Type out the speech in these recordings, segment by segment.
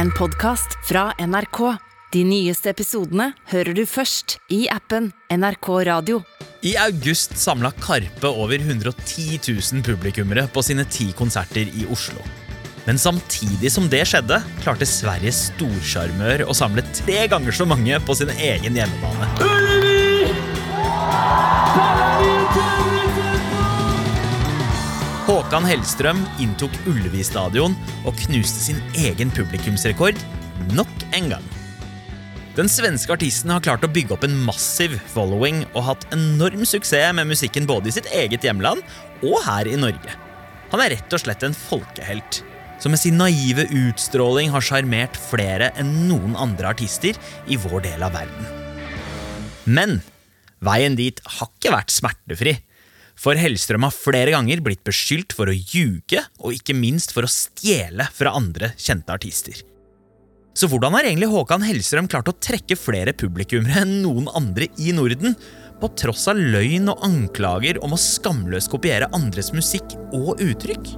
en podkast fra NRK. De nyeste episodene hører du først i appen NRK Radio. I august samla Karpe over 110 000 publikummere på sine ti konserter i Oslo. Men samtidig som det skjedde, klarte Sveriges storsjarmør å samle tre ganger så mange på sin egen hjemmebane. Håkan Hellstrøm inntok Ullevi stadion og knuste sin egen publikumsrekord nok en gang. Den svenske artisten har klart å bygge opp en massiv following og hatt enorm suksess med musikken både i sitt eget hjemland og her i Norge. Han er rett og slett en folkehelt, som med sin naive utstråling har sjarmert flere enn noen andre artister i vår del av verden. Men veien dit har ikke vært smertefri. For Hellstrøm har flere ganger blitt beskyldt for å ljuge, og ikke minst for å stjele fra andre kjente artister. Så hvordan har egentlig Håkan Hellstrøm klart å trekke flere publikummere enn noen andre i Norden, på tross av løgn og anklager om å skamløst kopiere andres musikk og uttrykk?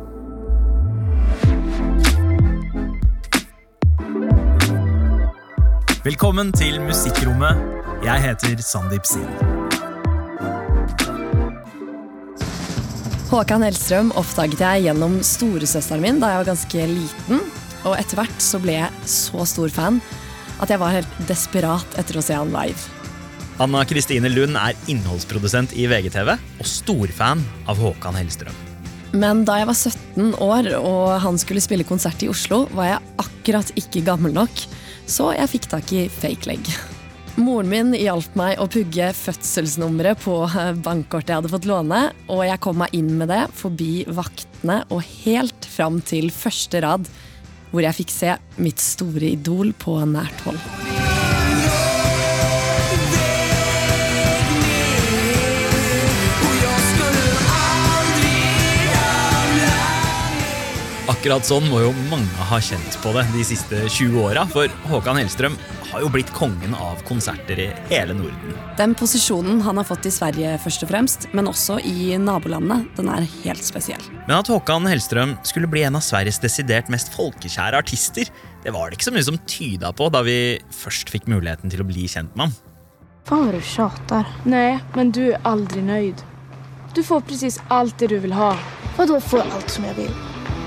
Velkommen til Musikkrommet. Jeg heter Sandeep Singh. Håkan Hellstrøm oppdaget jeg gjennom storesøsteren min da jeg var ganske liten. Og etter hvert så ble jeg så stor fan at jeg var helt desperat etter å se han live. Anna Kristine Lund er innholdsprodusent i VGTV og storfan av Håkan Hellstrøm. Men da jeg var 17 år og han skulle spille konsert i Oslo, var jeg akkurat ikke gammel nok, så jeg fikk tak i fake leg. Moren min hjalp meg å pugge fødselsnummeret på bankkortet jeg hadde fått låne, og jeg kom meg inn med det forbi vaktene og helt fram til første rad, hvor jeg fikk se mitt store idol på nært hold. Akkurat sånn må jo mange ha kjent på det de siste 20 åra, for Håkan Hellstrøm har jo blitt kongen av konserter i hele Norden. Den posisjonen han har fått i Sverige, først og fremst, men også i nabolandene, den er helt spesiell. Men at Håkan Hellstrøm skulle bli en av Sveriges desidert mest folkekjære artister, det var det ikke så mye som tyda på da vi først fikk muligheten til å bli kjent med ham. Faen vad du tjater. Nei, men du er aldri nøyd. Du får presis alt det du vil ha. Vadå får alt allt som jeg vill?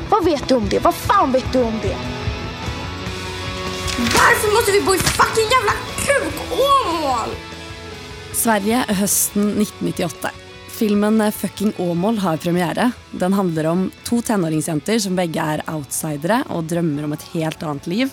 Vad vet du om det? Vad fan vet du om det? Varför måste vi bo i fucking jävla kuk-Åmål? Sverige høsten 1998. Filmen Fucking Åmål har premiere. Den handler om to tenåringsjenter som begge er outsidere og drømmer om et helt annet liv,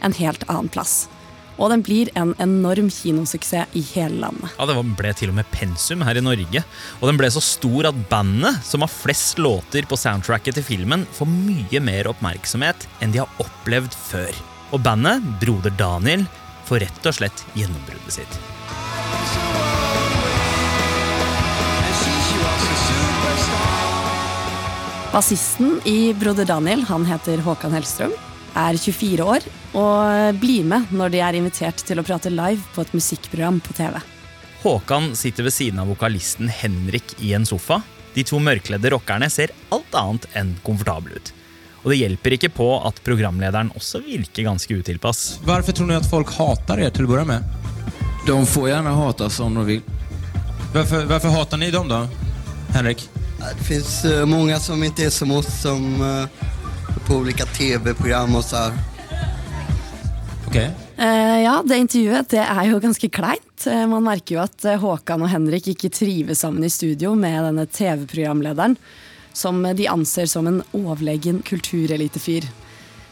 en helt annen plass. Og den blir en enorm kinosuksess i hele landet. Ja, Det ble til og med pensum her i Norge. Og den ble så stor at bandet, som har flest låter på soundtracket til filmen, får mye mer oppmerksomhet enn de har opplevd før. Og bandet, Broder Daniel, får rett og slett gjennombruddet sitt. Bassisten i Broder Daniel, han heter Håkan Hellstrøm, er 24 år og blir med når de er invitert til å prate live på et musikkprogram på TV. Håkan sitter ved siden av vokalisten Henrik i en sofa. De to mørkledde rockerne ser alt annet enn komfortable ut. Og det hjelper ikke på at programlederen også virker ganske utilpass. Hvorfor tror du at folk hater dere til å begynne med? De får gjerne hate om de vil. Hvorfor, hvorfor hater ni dem da? Henrik? Det fins mange som ikke er som oss som eh, på olika tv-program och så här. Okej. Eh, ja, det intervjuet det er jo ganske kleint. Uh, man merker jo at uh, Håkan og Henrik ikke trives sammen i studio med denne TV-programlederen, som de anser som en overlegen kulturelitefyr.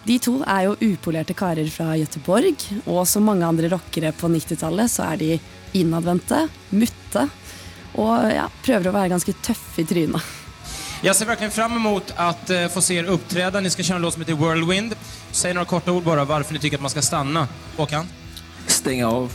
De to er jo upolerte karer fra Gøteborg, og som mange andre rockere på 90-tallet så er de innadvendte, mutte, og ja, prøver å være ganske tøffe i trynet. Jag ser verkligen fram emot att eh, få se er uppträda. Ni ska köra en låt som heter Whirlwind. Säg några korta ord bara varför ni tycker att man ska stanna. Håkan? Stänga av.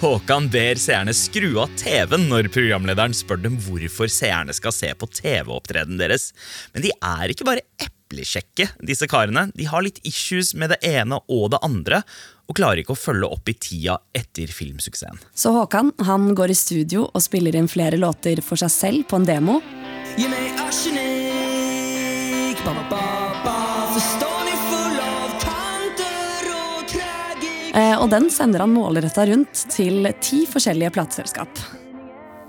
Håkan ber seerne skru av TV-en når programlederen spør dem hvorfor seerne skal se på TV-opptredenen deres. Men de er ikke bare eplekjekke, disse karene. De har litt issues med det ene og det andre, og klarer ikke å følge opp i tida etter filmsuksessen. Så Håkan han går i studio og spiller inn flere låter for seg selv på en demo. Ge meg arsenikk. ba, ba, ba, ba. Förstår ni full av kanter Eh, og den sender han målretta rundt til ti forskjellige plateselskap.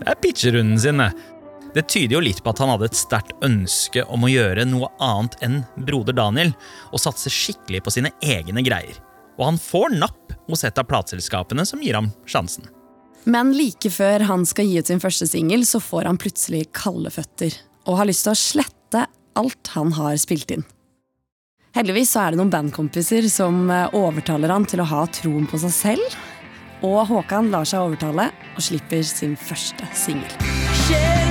Det er pitcherunden sin, det. Det tyder jo litt på at han hadde et sterkt ønske om å gjøre noe annet enn broder Daniel, og satse skikkelig på sine egne greier. Og han får napp hos et av plateselskapene som gir ham sjansen. Men like før han skal gi ut sin første singel, så får han plutselig kalde føtter. Og har lyst til å slette alt han har spilt inn. Heldigvis så er det noen bandkompiser som eh, overtaler han til å ha troen på seg selv. Og Håkan lar seg overtale og slipper sin første singel.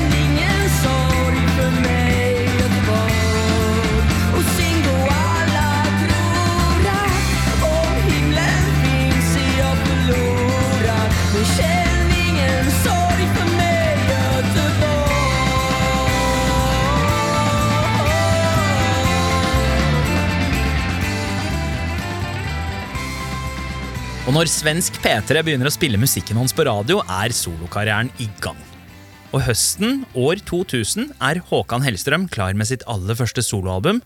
Og når svensk P3 begynner å spille musikken hans på radio, er solokarrieren i gang. Og høsten år 2000 er Håkan Hellstrøm klar med sitt aller første soloalbum.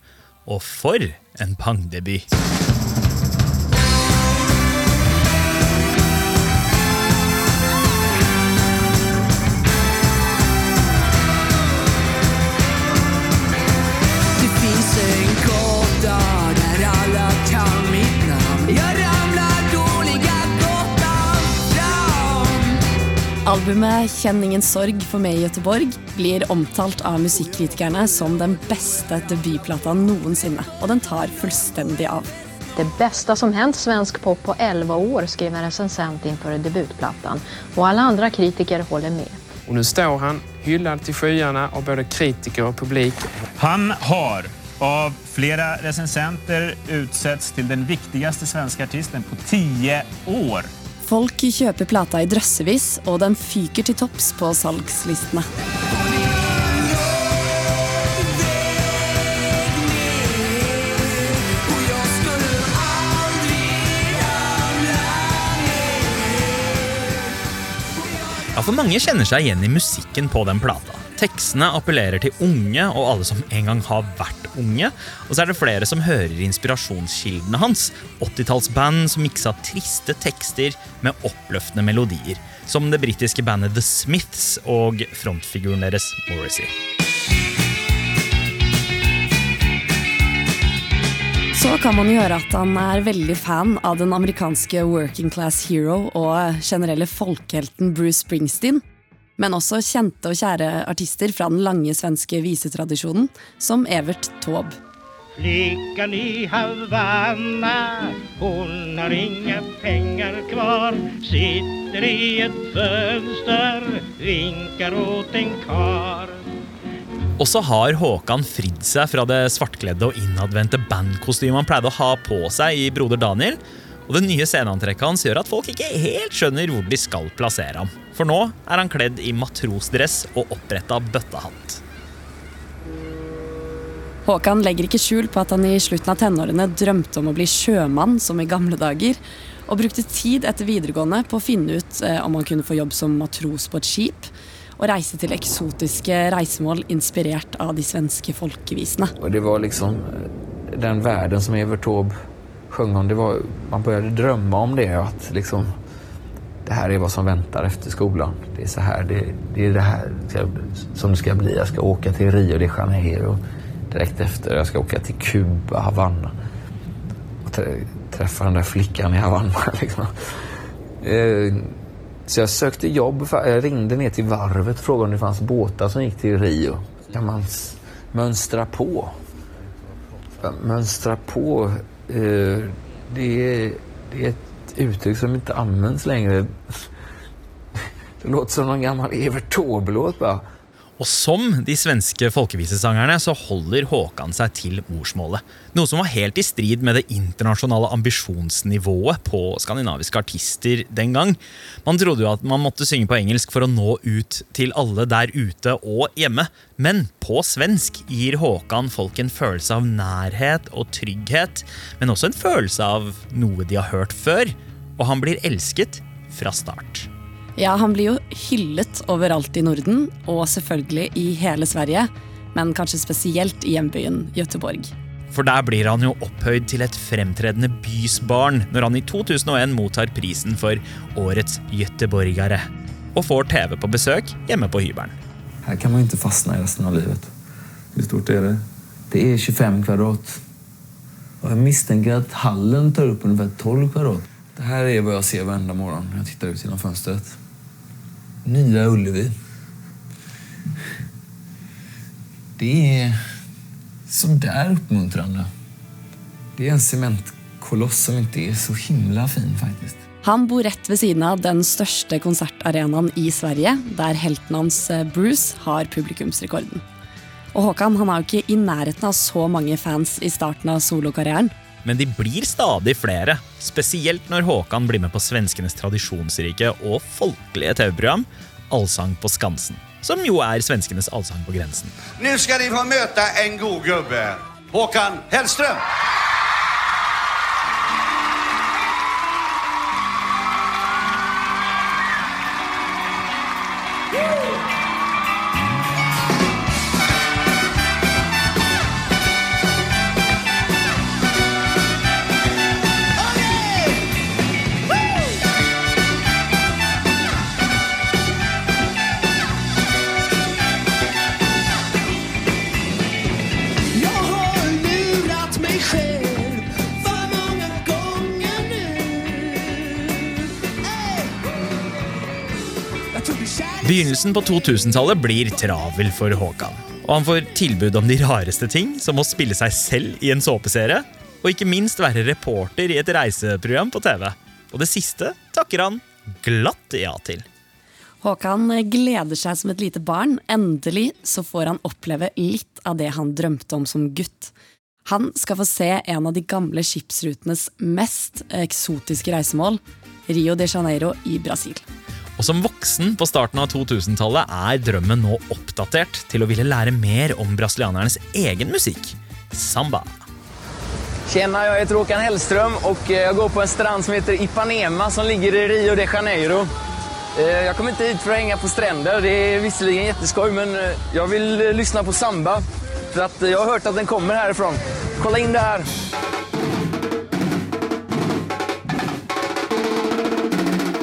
Og for en pangdebut! Albumet 'Kjenn ingen sorg for meg i Gøteborg' blir omtalt av musikkritikerne som den beste debutplata noensinne. Og den tar fullstendig av. Det beste som hendt svensk pop på 11 år, skrev en recensent inför debutplattan. og alle andre kritiker holder med. Og nå står han hyllet til skyene av både kritiker og publik. Han har av flere recensenter utsetts til den viktigste svenske artisten på ti år. Folk kjøper plata i drøssevis, og den fyker til topps på salgslistene. Ja, for Mange kjenner seg igjen i musikken på den plata. Tekstene appellerer til unge og alle som en gang har vært unge. Og så er det flere som hører inspirasjonskildene hans. 80-tallsband som miksa triste tekster med oppløftende melodier. Som det britiske bandet The Smiths og frontfiguren deres Morrissey. Så kan man jo høre at han er veldig fan av den amerikanske working class hero og generelle folkehelten Bruce Springsteen. Men også kjente og kjære artister fra den lange svenske visetradisjonen, som Evert Taube. Flickan i Havanna, hon har inga pengar kvar Sitter i et fönster, vinkar åt en kar også har Håkan fridd seg fra det svartkledde og innadvendte bandkostymet han pleide å ha på seg i Broder Daniel. Og det nye sceneantrekket hans gjør at folk ikke helt skjønner hvor de skal plassere ham. For nå er han kledd i matrosdress og oppretta bøttehatt. Håkan legger ikke skjul på at han i slutten av tenårene drømte om å bli sjømann, som i gamle dager, og brukte tid etter videregående på å finne ut eh, om han kunne få jobb som matros på et skip, og reise til eksotiske reisemål inspirert av de svenske folkevisene. Och det var liksom eh, den verden som Evert Taube sjöng om. Det var, man började drömma om det. Att liksom, det här är vad som väntar efter skolan. Det är så här, det, det är det här som det ska bli. Jag ska åka till Rio de Janeiro direkt efter. Jag ska åka till Kuba, Havanna. Och trä- träffa den där flickan i Havanna. Liksom. Eh, Så jag sökte jobb. Jag ringde ner till varvet och frågade om det fanns båtar som gick till Rio. Kan man mönstra på? Mönstra på, det, är, det är ett uttryck som inte används längre. Det låter som någon gammal Evert Taube-låt bara. Og som de svenske folkevisesangerne så holder Håkan seg til morsmålet. Noe som var helt i strid med det internasjonale ambisjonsnivået på skandinaviske artister den gang. Man trodde jo at man måtte synge på engelsk for å nå ut til alle der ute og hjemme. Men på svensk gir Håkan folk en følelse av nærhet og trygghet, men også en følelse av noe de har hørt før. Og han blir elsket fra start. Ja, han blir jo hyllet overalt i Norden, og selvfølgelig i hele Sverige, men kanskje spesielt i hjembyen Göteborg. For der blir han jo opphøyd til et fremtredende bysbarn når han i 2001 mottar prisen for Årets göteborgere. og får TV på besøk hjemme på hybelen. Her kan man ikke fastne i resten av livet. Hvor stort er det? Det er 25 kvadrat. Og jeg mistenker at hallen tar opp omtrent 12 kvadrat. Det her er hva jeg ser hver morgen når jeg tittar ut gjennom fönstret. Nya Ullevi. Det er sånn der oppmuntrende. Det er en sementkoloss som ikke er så himla fin, faktisk. Han bor rett ved siden av den største konsertarenaen i Sverige, der helten hans eh, Bruce har publikumsrekorden. Og Håkan han har jo ikke i nærheten av så mange fans i starten av solokarrieren. Men de blir stadig flere, spesielt når Håkan blir med på svenskenes tradisjonsrike og folkelige TV-program Allsang på Skansen. Som jo er svenskenes Allsang på grensen. Nå skal de få møte en god gubbe. Håkan Hellstrøm. Begynnelsen på 2000-tallet blir travel for Håkan. Og han får tilbud om de rareste ting, som å spille seg selv i en såpeserie, og ikke minst være reporter i et reiseprogram på TV. Og det siste takker han glatt ja til. Håkan gleder seg som et lite barn. Endelig så får han oppleve litt av det han drømte om som gutt. Han skal få se en av de gamle skipsrutenes mest eksotiske reisemål, Rio de Janeiro i Brasil. Og som voksen på starten av 2000-tallet er drømmen nå oppdatert til å ville lære mer om brasilianernes egen musikk, samba. Tjena, jeg heter Håkan Hellström og jeg går på en strand som heter Ipanema som ligger i Rio de Janeiro. Jeg kom inte hit for å henge på strender. det er visserligen jätteskoj men jeg vil eh, på samba. For jeg eh, har hørt at den kommer herfra. Kolla inn det här!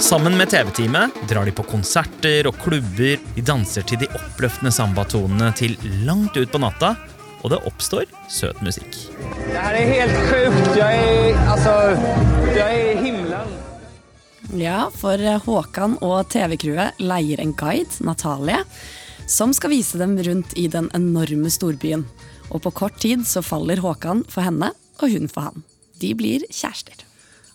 Sammen med TV-teamet drar de på konserter og klubber. De danser til de oppløftende sambatonene til langt ut på natta, og det oppstår søt musikk. Det her er helt sjukt, Jeg er altså Jeg er i himmelen. Ja, for Håkan og TV-crewet leier en guide, Natalie, som skal vise dem rundt i den enorme storbyen. Og på kort tid så faller Håkan for henne, og hun for han. De blir kjærester.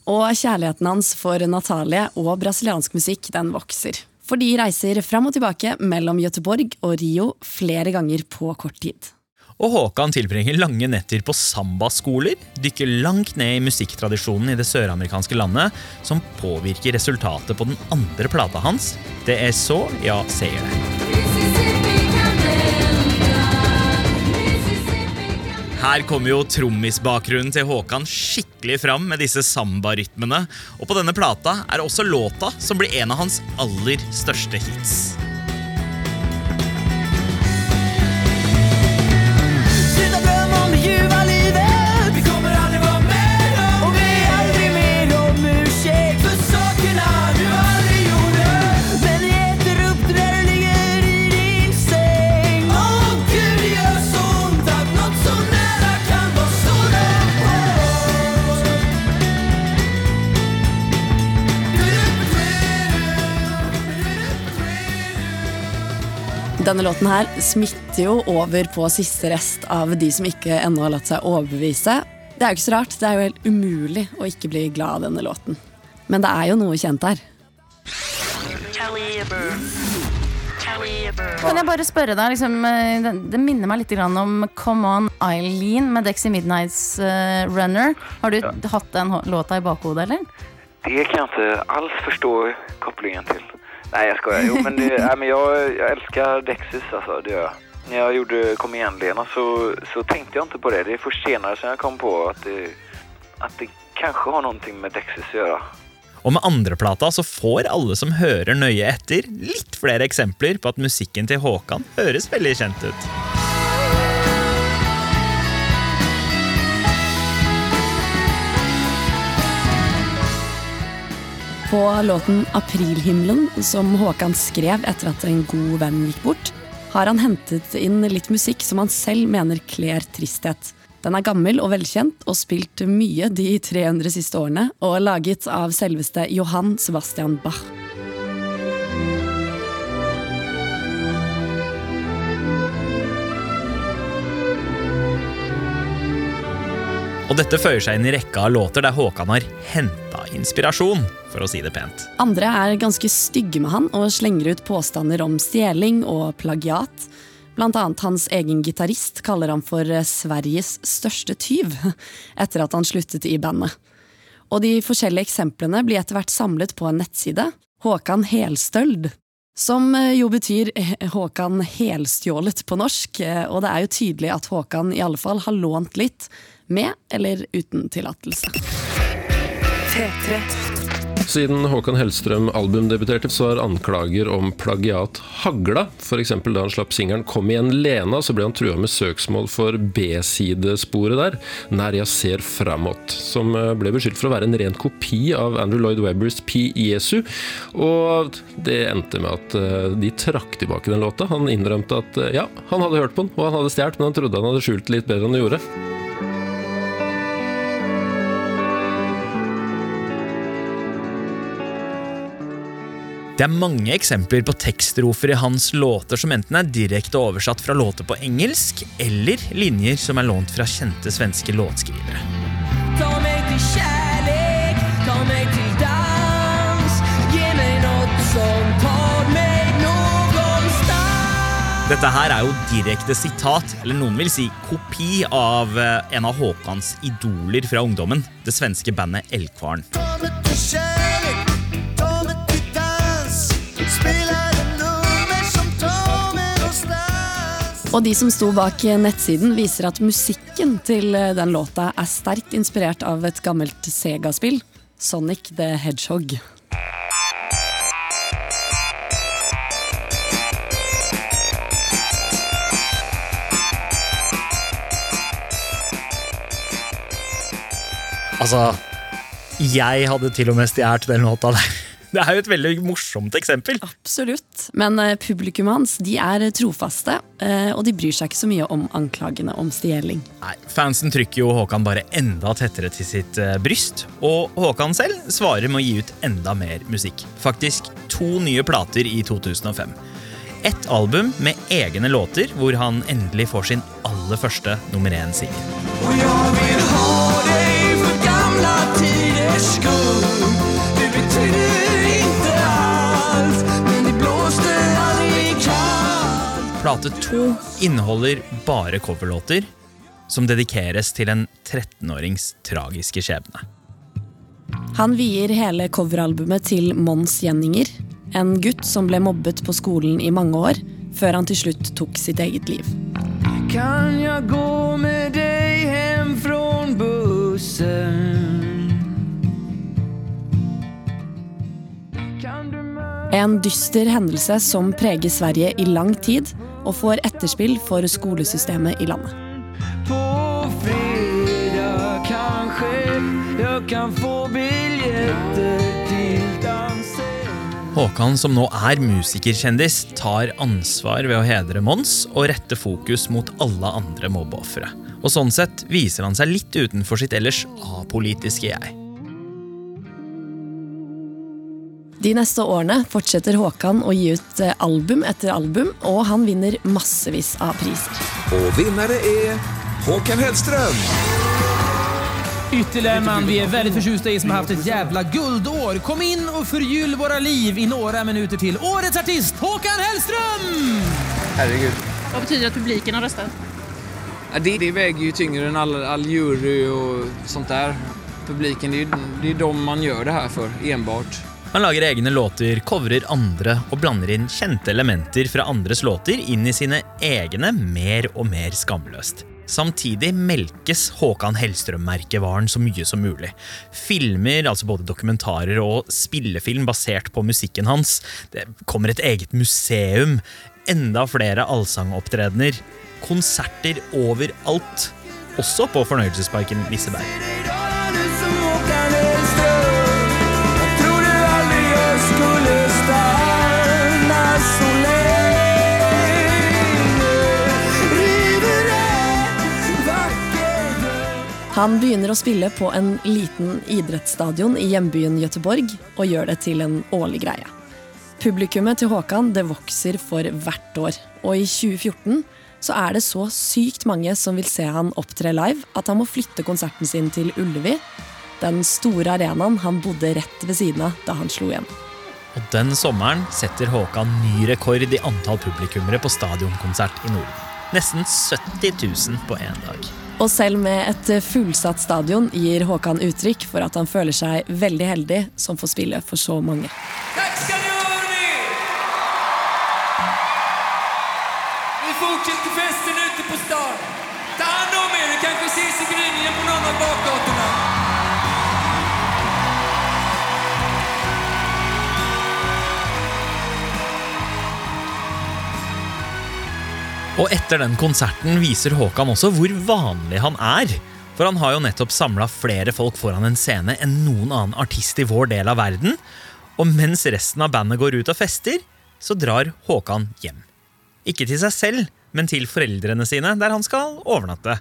Og kjærligheten hans for Natalie og brasiliansk musikk den vokser. For de reiser fram og tilbake mellom Göteborg og Rio flere ganger på kort tid. Og Håkan tilbringer lange netter på sambaskoler, dykker langt ned i musikktradisjonen i det søramerikanske landet, som påvirker resultatet på den andre plata hans. Det er så jeg sier det. Her kommer jo trommisbakgrunnen til Håkan skikkelig fram med disse sambarytmene, og på denne plata er også låta som blir en av hans aller største hits. Denne låten her smitter jo over på siste rest av de som ikke ennå har latt seg overbevise. Det er jo ikke så rart, det er jo helt umulig å ikke bli glad av denne låten. Men det er jo noe kjent her. Kan jeg bare spørre deg, liksom, eh, det, det minner meg litt grann om Come On Eileen med Dexy Midnights uh, Runner. Har du hatt den låta i bakhodet, eller? Det kan jeg ikke alls forstå kopplingen til. Nei, jeg skojar. Jo, men, det, nej, men jeg, jeg elsker Dexys, altså. Det gjør jeg. Når jeg gjorde Kom igjen, Lena, så, så tenkte jeg ikke på det. Det er først senere som jeg kom på at det, at det kanskje har noe med Dexys å gjøre. Og med andreplata så får alle som hører nøye etter, litt flere eksempler på at musikken til Håkan høres veldig kjent ut. På låten 'Aprilhimmelen', som Håkan skrev etter at en god venn gikk bort, har han hentet inn litt musikk som han selv mener kler tristhet. Den er gammel og velkjent og spilt mye de 300 siste årene, og laget av selveste Johan Sebastian Bach. Og dette føyer seg inn i rekka av låter der Håkan har henta inspirasjon, for å si det pent. Andre er ganske stygge med han og slenger ut påstander om stjeling og plagiat. Blant annet hans egen gitarist kaller han for Sveriges største tyv, etter at han sluttet i bandet. Og de forskjellige eksemplene blir etter hvert samlet på en nettside, Håkan Helstøld, som eh, jo betyr eh, Håkan helstjålet på norsk, eh, og det er jo tydelig at Håkan i alle fall har lånt litt, med eller uten tillatelse. Siden Håkan Hellstrøm albumdebuterte, så har anklager om plagiat hagla. F.eks. da han slapp singelen 'Kom igjen, Lena', så ble han trua med søksmål for B-sidesporet der, Nær jeg ser framåt', som eh, ble beskyldt for å være en ren kopi av Andrew Lloyd Webbers 'Pi Jesu'. Og det endte med at eh, de trakk tilbake den låta. Han innrømte at eh, ja, han hadde hørt på den, og han hadde stjålet, men han trodde han hadde skjult det litt bedre enn han gjorde. Det er mange eksempler på tekststrofer i hans låter som enten er direkte oversatt fra låter på engelsk, eller linjer som er lånt fra kjente svenske låtskrivere. Ta meg til kjærlighet, ta meg til dans. Gi meg noe som tar meg. Dette her er jo direkte sitat, eller noen vil si kopi, av eh, en av Håkans idoler fra ungdommen, det svenske bandet Elgkvarn. Og de som sto bak nettsiden, viser at musikken til den låta er sterkt inspirert av et gammelt Sega-spill, Sonic the Hedgehog. Altså, jeg hadde til og med stjålet den låta der. Det er jo et veldig morsomt eksempel. Absolutt. Men eh, publikummet hans de er trofaste, eh, og de bryr seg ikke så mye om anklagene om stjeling. Nei, Fansen trykker jo Håkan bare enda tettere til sitt eh, bryst, og Håkan selv svarer med å gi ut enda mer musikk. Faktisk to nye plater i 2005. Et album med egne låter, hvor han endelig får sin aller første nummer én-singel. Plate to inneholder bare coverlåter som dedikeres til en 13-årings tragiske skjebne. Han vier hele coveralbumet til Mons Jenninger, en gutt som ble mobbet på skolen i mange år, før han til slutt tok sitt eget liv. Kan jeg gå med deg hjem fra bussen? En dyster hendelse som preger Sverige i lang tid, og får etterspill for skolesystemet i landet. På fredag kanskje jeg kan få billetter til dansen. Håkan, som nå er musikerkjendis, tar ansvar ved å hedre Mons og rette fokus mot alle andre mobbeofre. Og sånn sett viser han seg litt utenfor sitt ellers apolitiske jeg. De neste årene fortsetter Håkan å gi ut eh, album etter album, og han vinner massevis av priser. Og vinnere er Håkan Hellström. Ytterligare en man vi är väldigt förtjusta i som har haft ett jävla guldår. Kom in och förgyll våra liv i några minuter till. Årets artist, Håkan Hellström! Herregud. Vad betyder det att publiken har röstat? Ja, det, det väger ju tyngre än all, all jury och sånt där. Publiken, det är ju det är de man gör det här för, enbart. Han lager egne låter, covrer andre og blander inn kjente elementer fra andres låter inn i sine egne mer og mer skamløst. Samtidig melkes Håkan Hellstrøm-merkevaren så mye som mulig. Filmer, altså både dokumentarer og spillefilm basert på musikken hans. Det kommer et eget museum. Enda flere allsangopptredener. Konserter overalt. Også på Fornøyelsesparken Liseberg. Han begynner å spille på en liten idrettsstadion i hjembyen Gøteborg, og gjør det til en årlig greie. Publikummet til Håkan det vokser for hvert år, og i 2014 så er det så sykt mange som vil se han opptre live, at han må flytte konserten sin til Ullevi, den store arenaen han bodde rett ved siden av da han slo igjen. Og den sommeren setter Håkan ny rekord i antall publikummere på stadionkonsert i Norden. Nesten 70 000 på én dag. Og selv med et fullsatt stadion gir Håkan uttrykk for at han føler seg veldig heldig som får spille for så mange. Vi fortsetter festen ute på stan. Ta hand om dere! Kanskje ses i gryningen på noen av bakgatorna. Og etter den konserten viser Håkan også hvor vanlig han er. For han har jo nettopp samla flere folk foran en scene enn noen annen artist i vår del av verden. Og mens resten av bandet går ut og fester, så drar Håkan hjem. Ikke til seg selv, men til foreldrene sine, der han skal overnatte.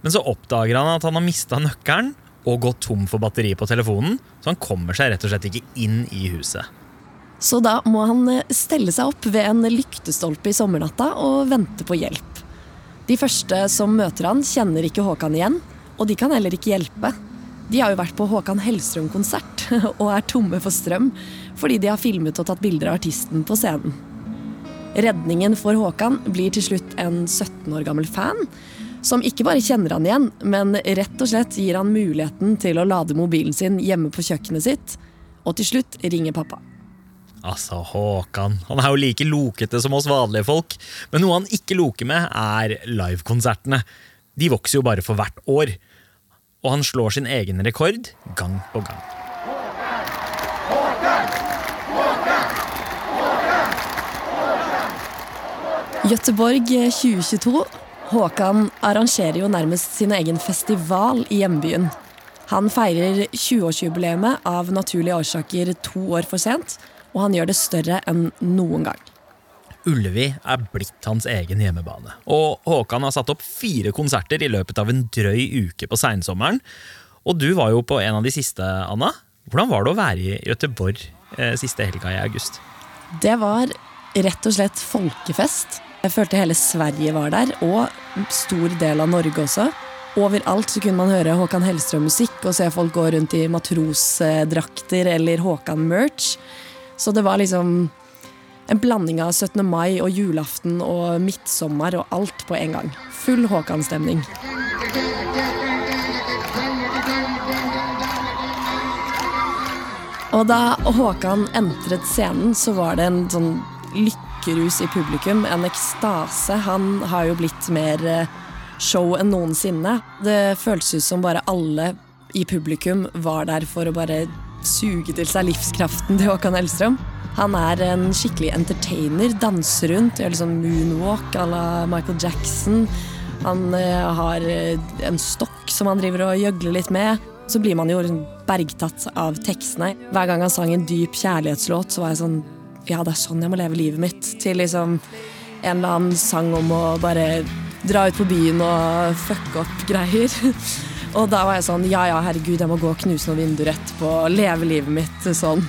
Men så oppdager han at han har mista nøkkelen og gått tom for batteri på telefonen, så han kommer seg rett og slett ikke inn i huset. Så da må han eh, stelle seg opp ved en lyktestolpe i sommernatta og vente på hjelp. De første som møter han, kjenner ikke Håkan igjen, og de kan heller ikke hjelpe. De har jo vært på Håkan Hellstrøm-konsert og er tomme for strøm fordi de har filmet og tatt bilder av artisten på scenen. Redningen for Håkan blir til slutt en 17 år gammel fan, som ikke bare kjenner han igjen, men rett og slett gir han muligheten til å lade mobilen sin hjemme på kjøkkenet sitt, og til slutt ringer pappa. Altså, Håkan. Han er jo like lokete som oss vanlige folk. Men noe han ikke loker med, er livekonsertene. De vokser jo bare for hvert år. Og han slår sin egen rekord gang på gang. Gøteborg 2022. Håkan arrangerer jo nærmest sin egen festival i hjembyen. Han feirer 20-årsjubileet av naturlige årsaker to år for sent, og han gjør det større enn noen gang. Ullevi er blitt hans egen hjemmebane. Og Håkan har satt opp fire konserter i løpet av en drøy uke på seinsommeren. Og du var jo på en av de siste, Anna. Hvordan var det å være i Gøteborg eh, siste helga i august? Det var rett og slett folkefest. Jeg følte hele Sverige var der, og stor del av Norge også. Overalt så kunne man høre Håkan Hellstrøm-musikk og se folk gå rundt i matrosdrakter eller Håkan-merch. Så det var liksom en blanding av 17. mai og julaften og midtsommer og alt på en gang. Full Håkan-stemning. Og da Håkan entret scenen, så var det en sånn lykkerus i publikum. En ekstase. Han har jo blitt mer eh, show enn noensinne. Det føltes ut som bare alle i publikum var der for å bare suge til seg livskraften til Håkan Hellstrøm. Han er en skikkelig entertainer. Danser rundt, gjør liksom moonwalk à la Michael Jackson. Han eh, har eh, en stokk som han driver og gjøgler litt med. Så blir man jo liksom bergtatt av tekstene. Hver gang han sang en dyp kjærlighetslåt, så var jeg sånn Ja, det er sånn jeg må leve livet mitt. Til liksom en eller annen sang om å bare dra ut på byen og fucke opp greier. Og da var jeg sånn Ja ja, herregud, jeg må gå og knuse noen vinduer etterpå. og Leve livet mitt sånn.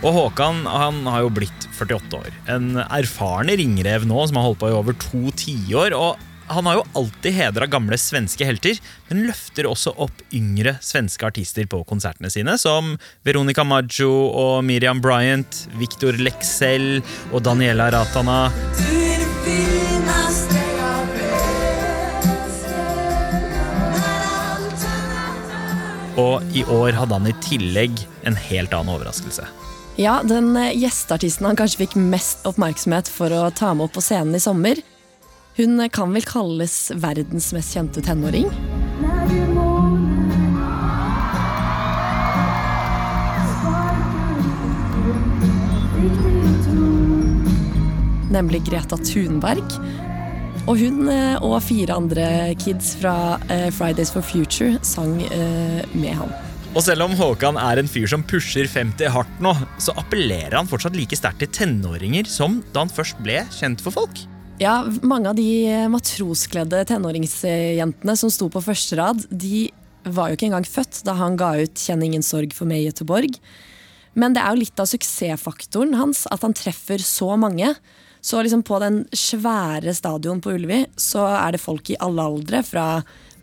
Og Håkan han har jo blitt 48 år. En erfaren ringrev nå som har holdt på i over to tiår. Og han har jo alltid hedra gamle svenske helter, men løfter også opp yngre svenske artister på konsertene sine, som Veronica Maggio og Miriam Bryant, Victor Lexell og Daniela Ratana. Og i år hadde han i tillegg en helt annen overraskelse. Ja, den eh, gjesteartisten han kanskje fikk mest oppmerksomhet for å ta med opp på scenen i sommer. Hun eh, kan vel kalles verdens mest kjente tenåring. Nemlig Greta Thunberg. Og hun eh, og fire andre kids fra eh, Fridays for Future sang eh, med han. Og selv om Håkan er en fyr som pusher 50 hardt nå, så appellerer han fortsatt like sterkt til tenåringer som da han først ble kjent for folk. Ja, mange av de matroskledde tenåringsjentene som sto på første rad, de var jo ikke engang født da han ga ut 'Kjenn ingen sorg for meg, i Göteborg'. Men det er jo litt av suksessfaktoren hans at han treffer så mange. Så liksom på den svære stadion på Ullevi så er det folk i alle aldre, fra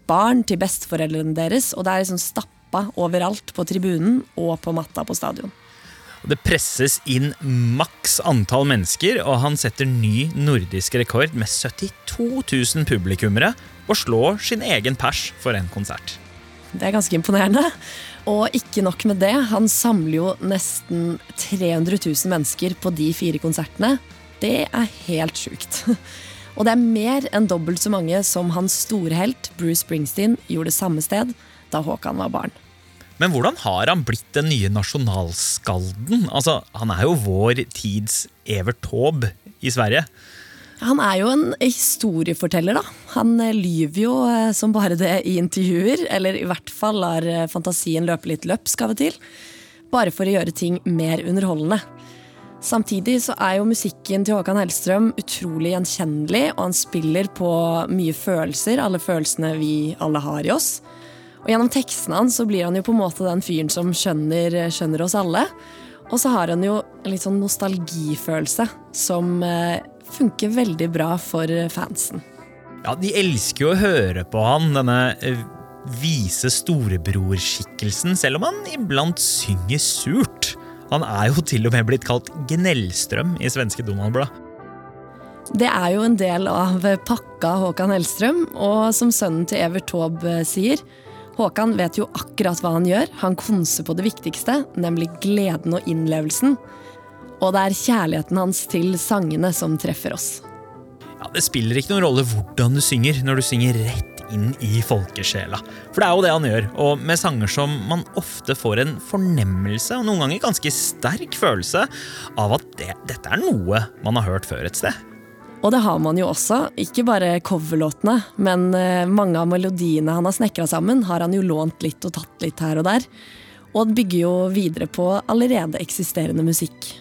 barn til besteforeldrene deres, og det er liksom stappa overalt på tribunen og på matta på stadion. Det presses inn maks antall mennesker, og han setter ny nordisk rekord med 72 000 publikummere og slår sin egen pers for en konsert. Det er ganske imponerende. Og ikke nok med det, han samler jo nesten 300 000 mennesker på de fire konsertene. Det er helt sjukt. Og det er mer enn dobbelt så mange som hans store helt, Bruce Springsteen, gjorde samme sted da Håkan var barn. Men hvordan har han blitt den nye nasjonalskalden? Altså, Han er jo vår tids Evert Taube i Sverige. Han er jo en historieforteller, da. Han eh, lyver jo eh, som bare det i intervjuer, eller i hvert fall lar eh, fantasien løpe litt løpsk av og til. Bare for å gjøre ting mer underholdende. Samtidig så er jo musikken til Håkan Hellstrøm utrolig gjenkjennelig, og han spiller på mye følelser, alle følelsene vi alle har i oss. Og gjennom tekstene hans så blir han jo på en måte den fyren som skjønner, skjønner oss alle. Og så har han jo en litt sånn nostalgifølelse som eh, funker veldig bra for fansen. Ja, De elsker jo å høre på han, denne eh, vise storebrorskikkelsen, selv om han iblant synger surt. Han er jo til og med blitt kalt Gnellstrøm i svenske Donald-blad. Det er jo en del av pakka Håkan Hellstrøm, og som sønnen til Evert Taube sier, Håkan vet jo akkurat hva han gjør. Han konser på det viktigste, nemlig gleden og innlevelsen. Og det er kjærligheten hans til sangene som treffer oss. Ja, Det spiller ikke noen rolle hvordan du synger, når du synger rett inn i folkesjela. For det er jo det han gjør, og med sanger som man ofte får en fornemmelse, og noen ganger ganske sterk følelse, av at det, dette er noe man har hørt før et sted. Og det har man jo også, ikke bare coverlåtene, men eh, mange av melodiene han har snekra sammen, har han jo lånt litt og tatt litt her og der. Og bygger jo videre på allerede eksisterende musikk.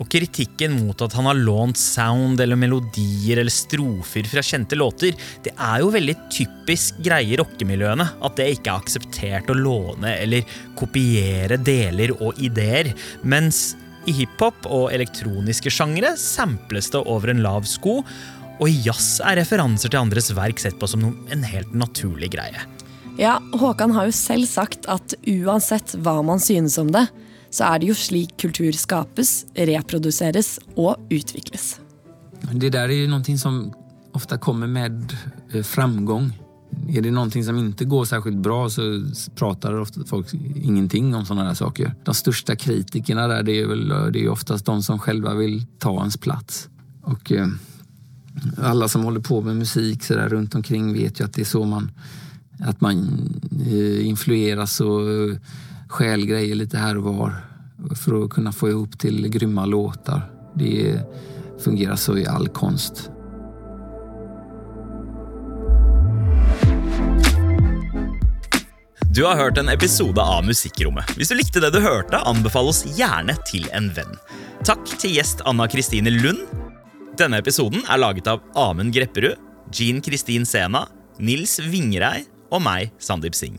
Og kritikken mot at han har lånt sound eller melodier eller strofer fra kjente låter, det er jo veldig typisk greie i rockemiljøene at det ikke er akseptert å låne eller kopiere deler og ideer, mens i hiphop og elektroniske sjangre samples det over en lav sko, og i jazz er referanser til andres verk sett på som en helt naturlig greie. Ja, Håkan har jo selv sagt at uansett hva man synes om det, så er det jo slik kultur skapes, reproduseres og utvikles. Det der er jo noe som ofte kommer med framgang. framgång. Är det noe som ikke går særskilt bra så prater ofte folk ingenting om sånne saker. De største kritikerne der, det er, vel, det er oftest de som selv vil ta ens plass. Og eh, alla som holder på med musik så där runt omkring vet jo at det er så man at man eh, influeras och eh, stjäl grejer lite här och var för att kunna få ihop till grymma låtar. Det fungerar så i all konst. Du har hørt en episode av Musikkrommet. Hvis du likte det du hørte, anbefal oss gjerne til en venn. Takk til gjest Anna Kristine Lund. Denne episoden er laget av Amund Grepperud, Jean Kristin Sena, Nils Vingrei og meg, Sandeep Singh.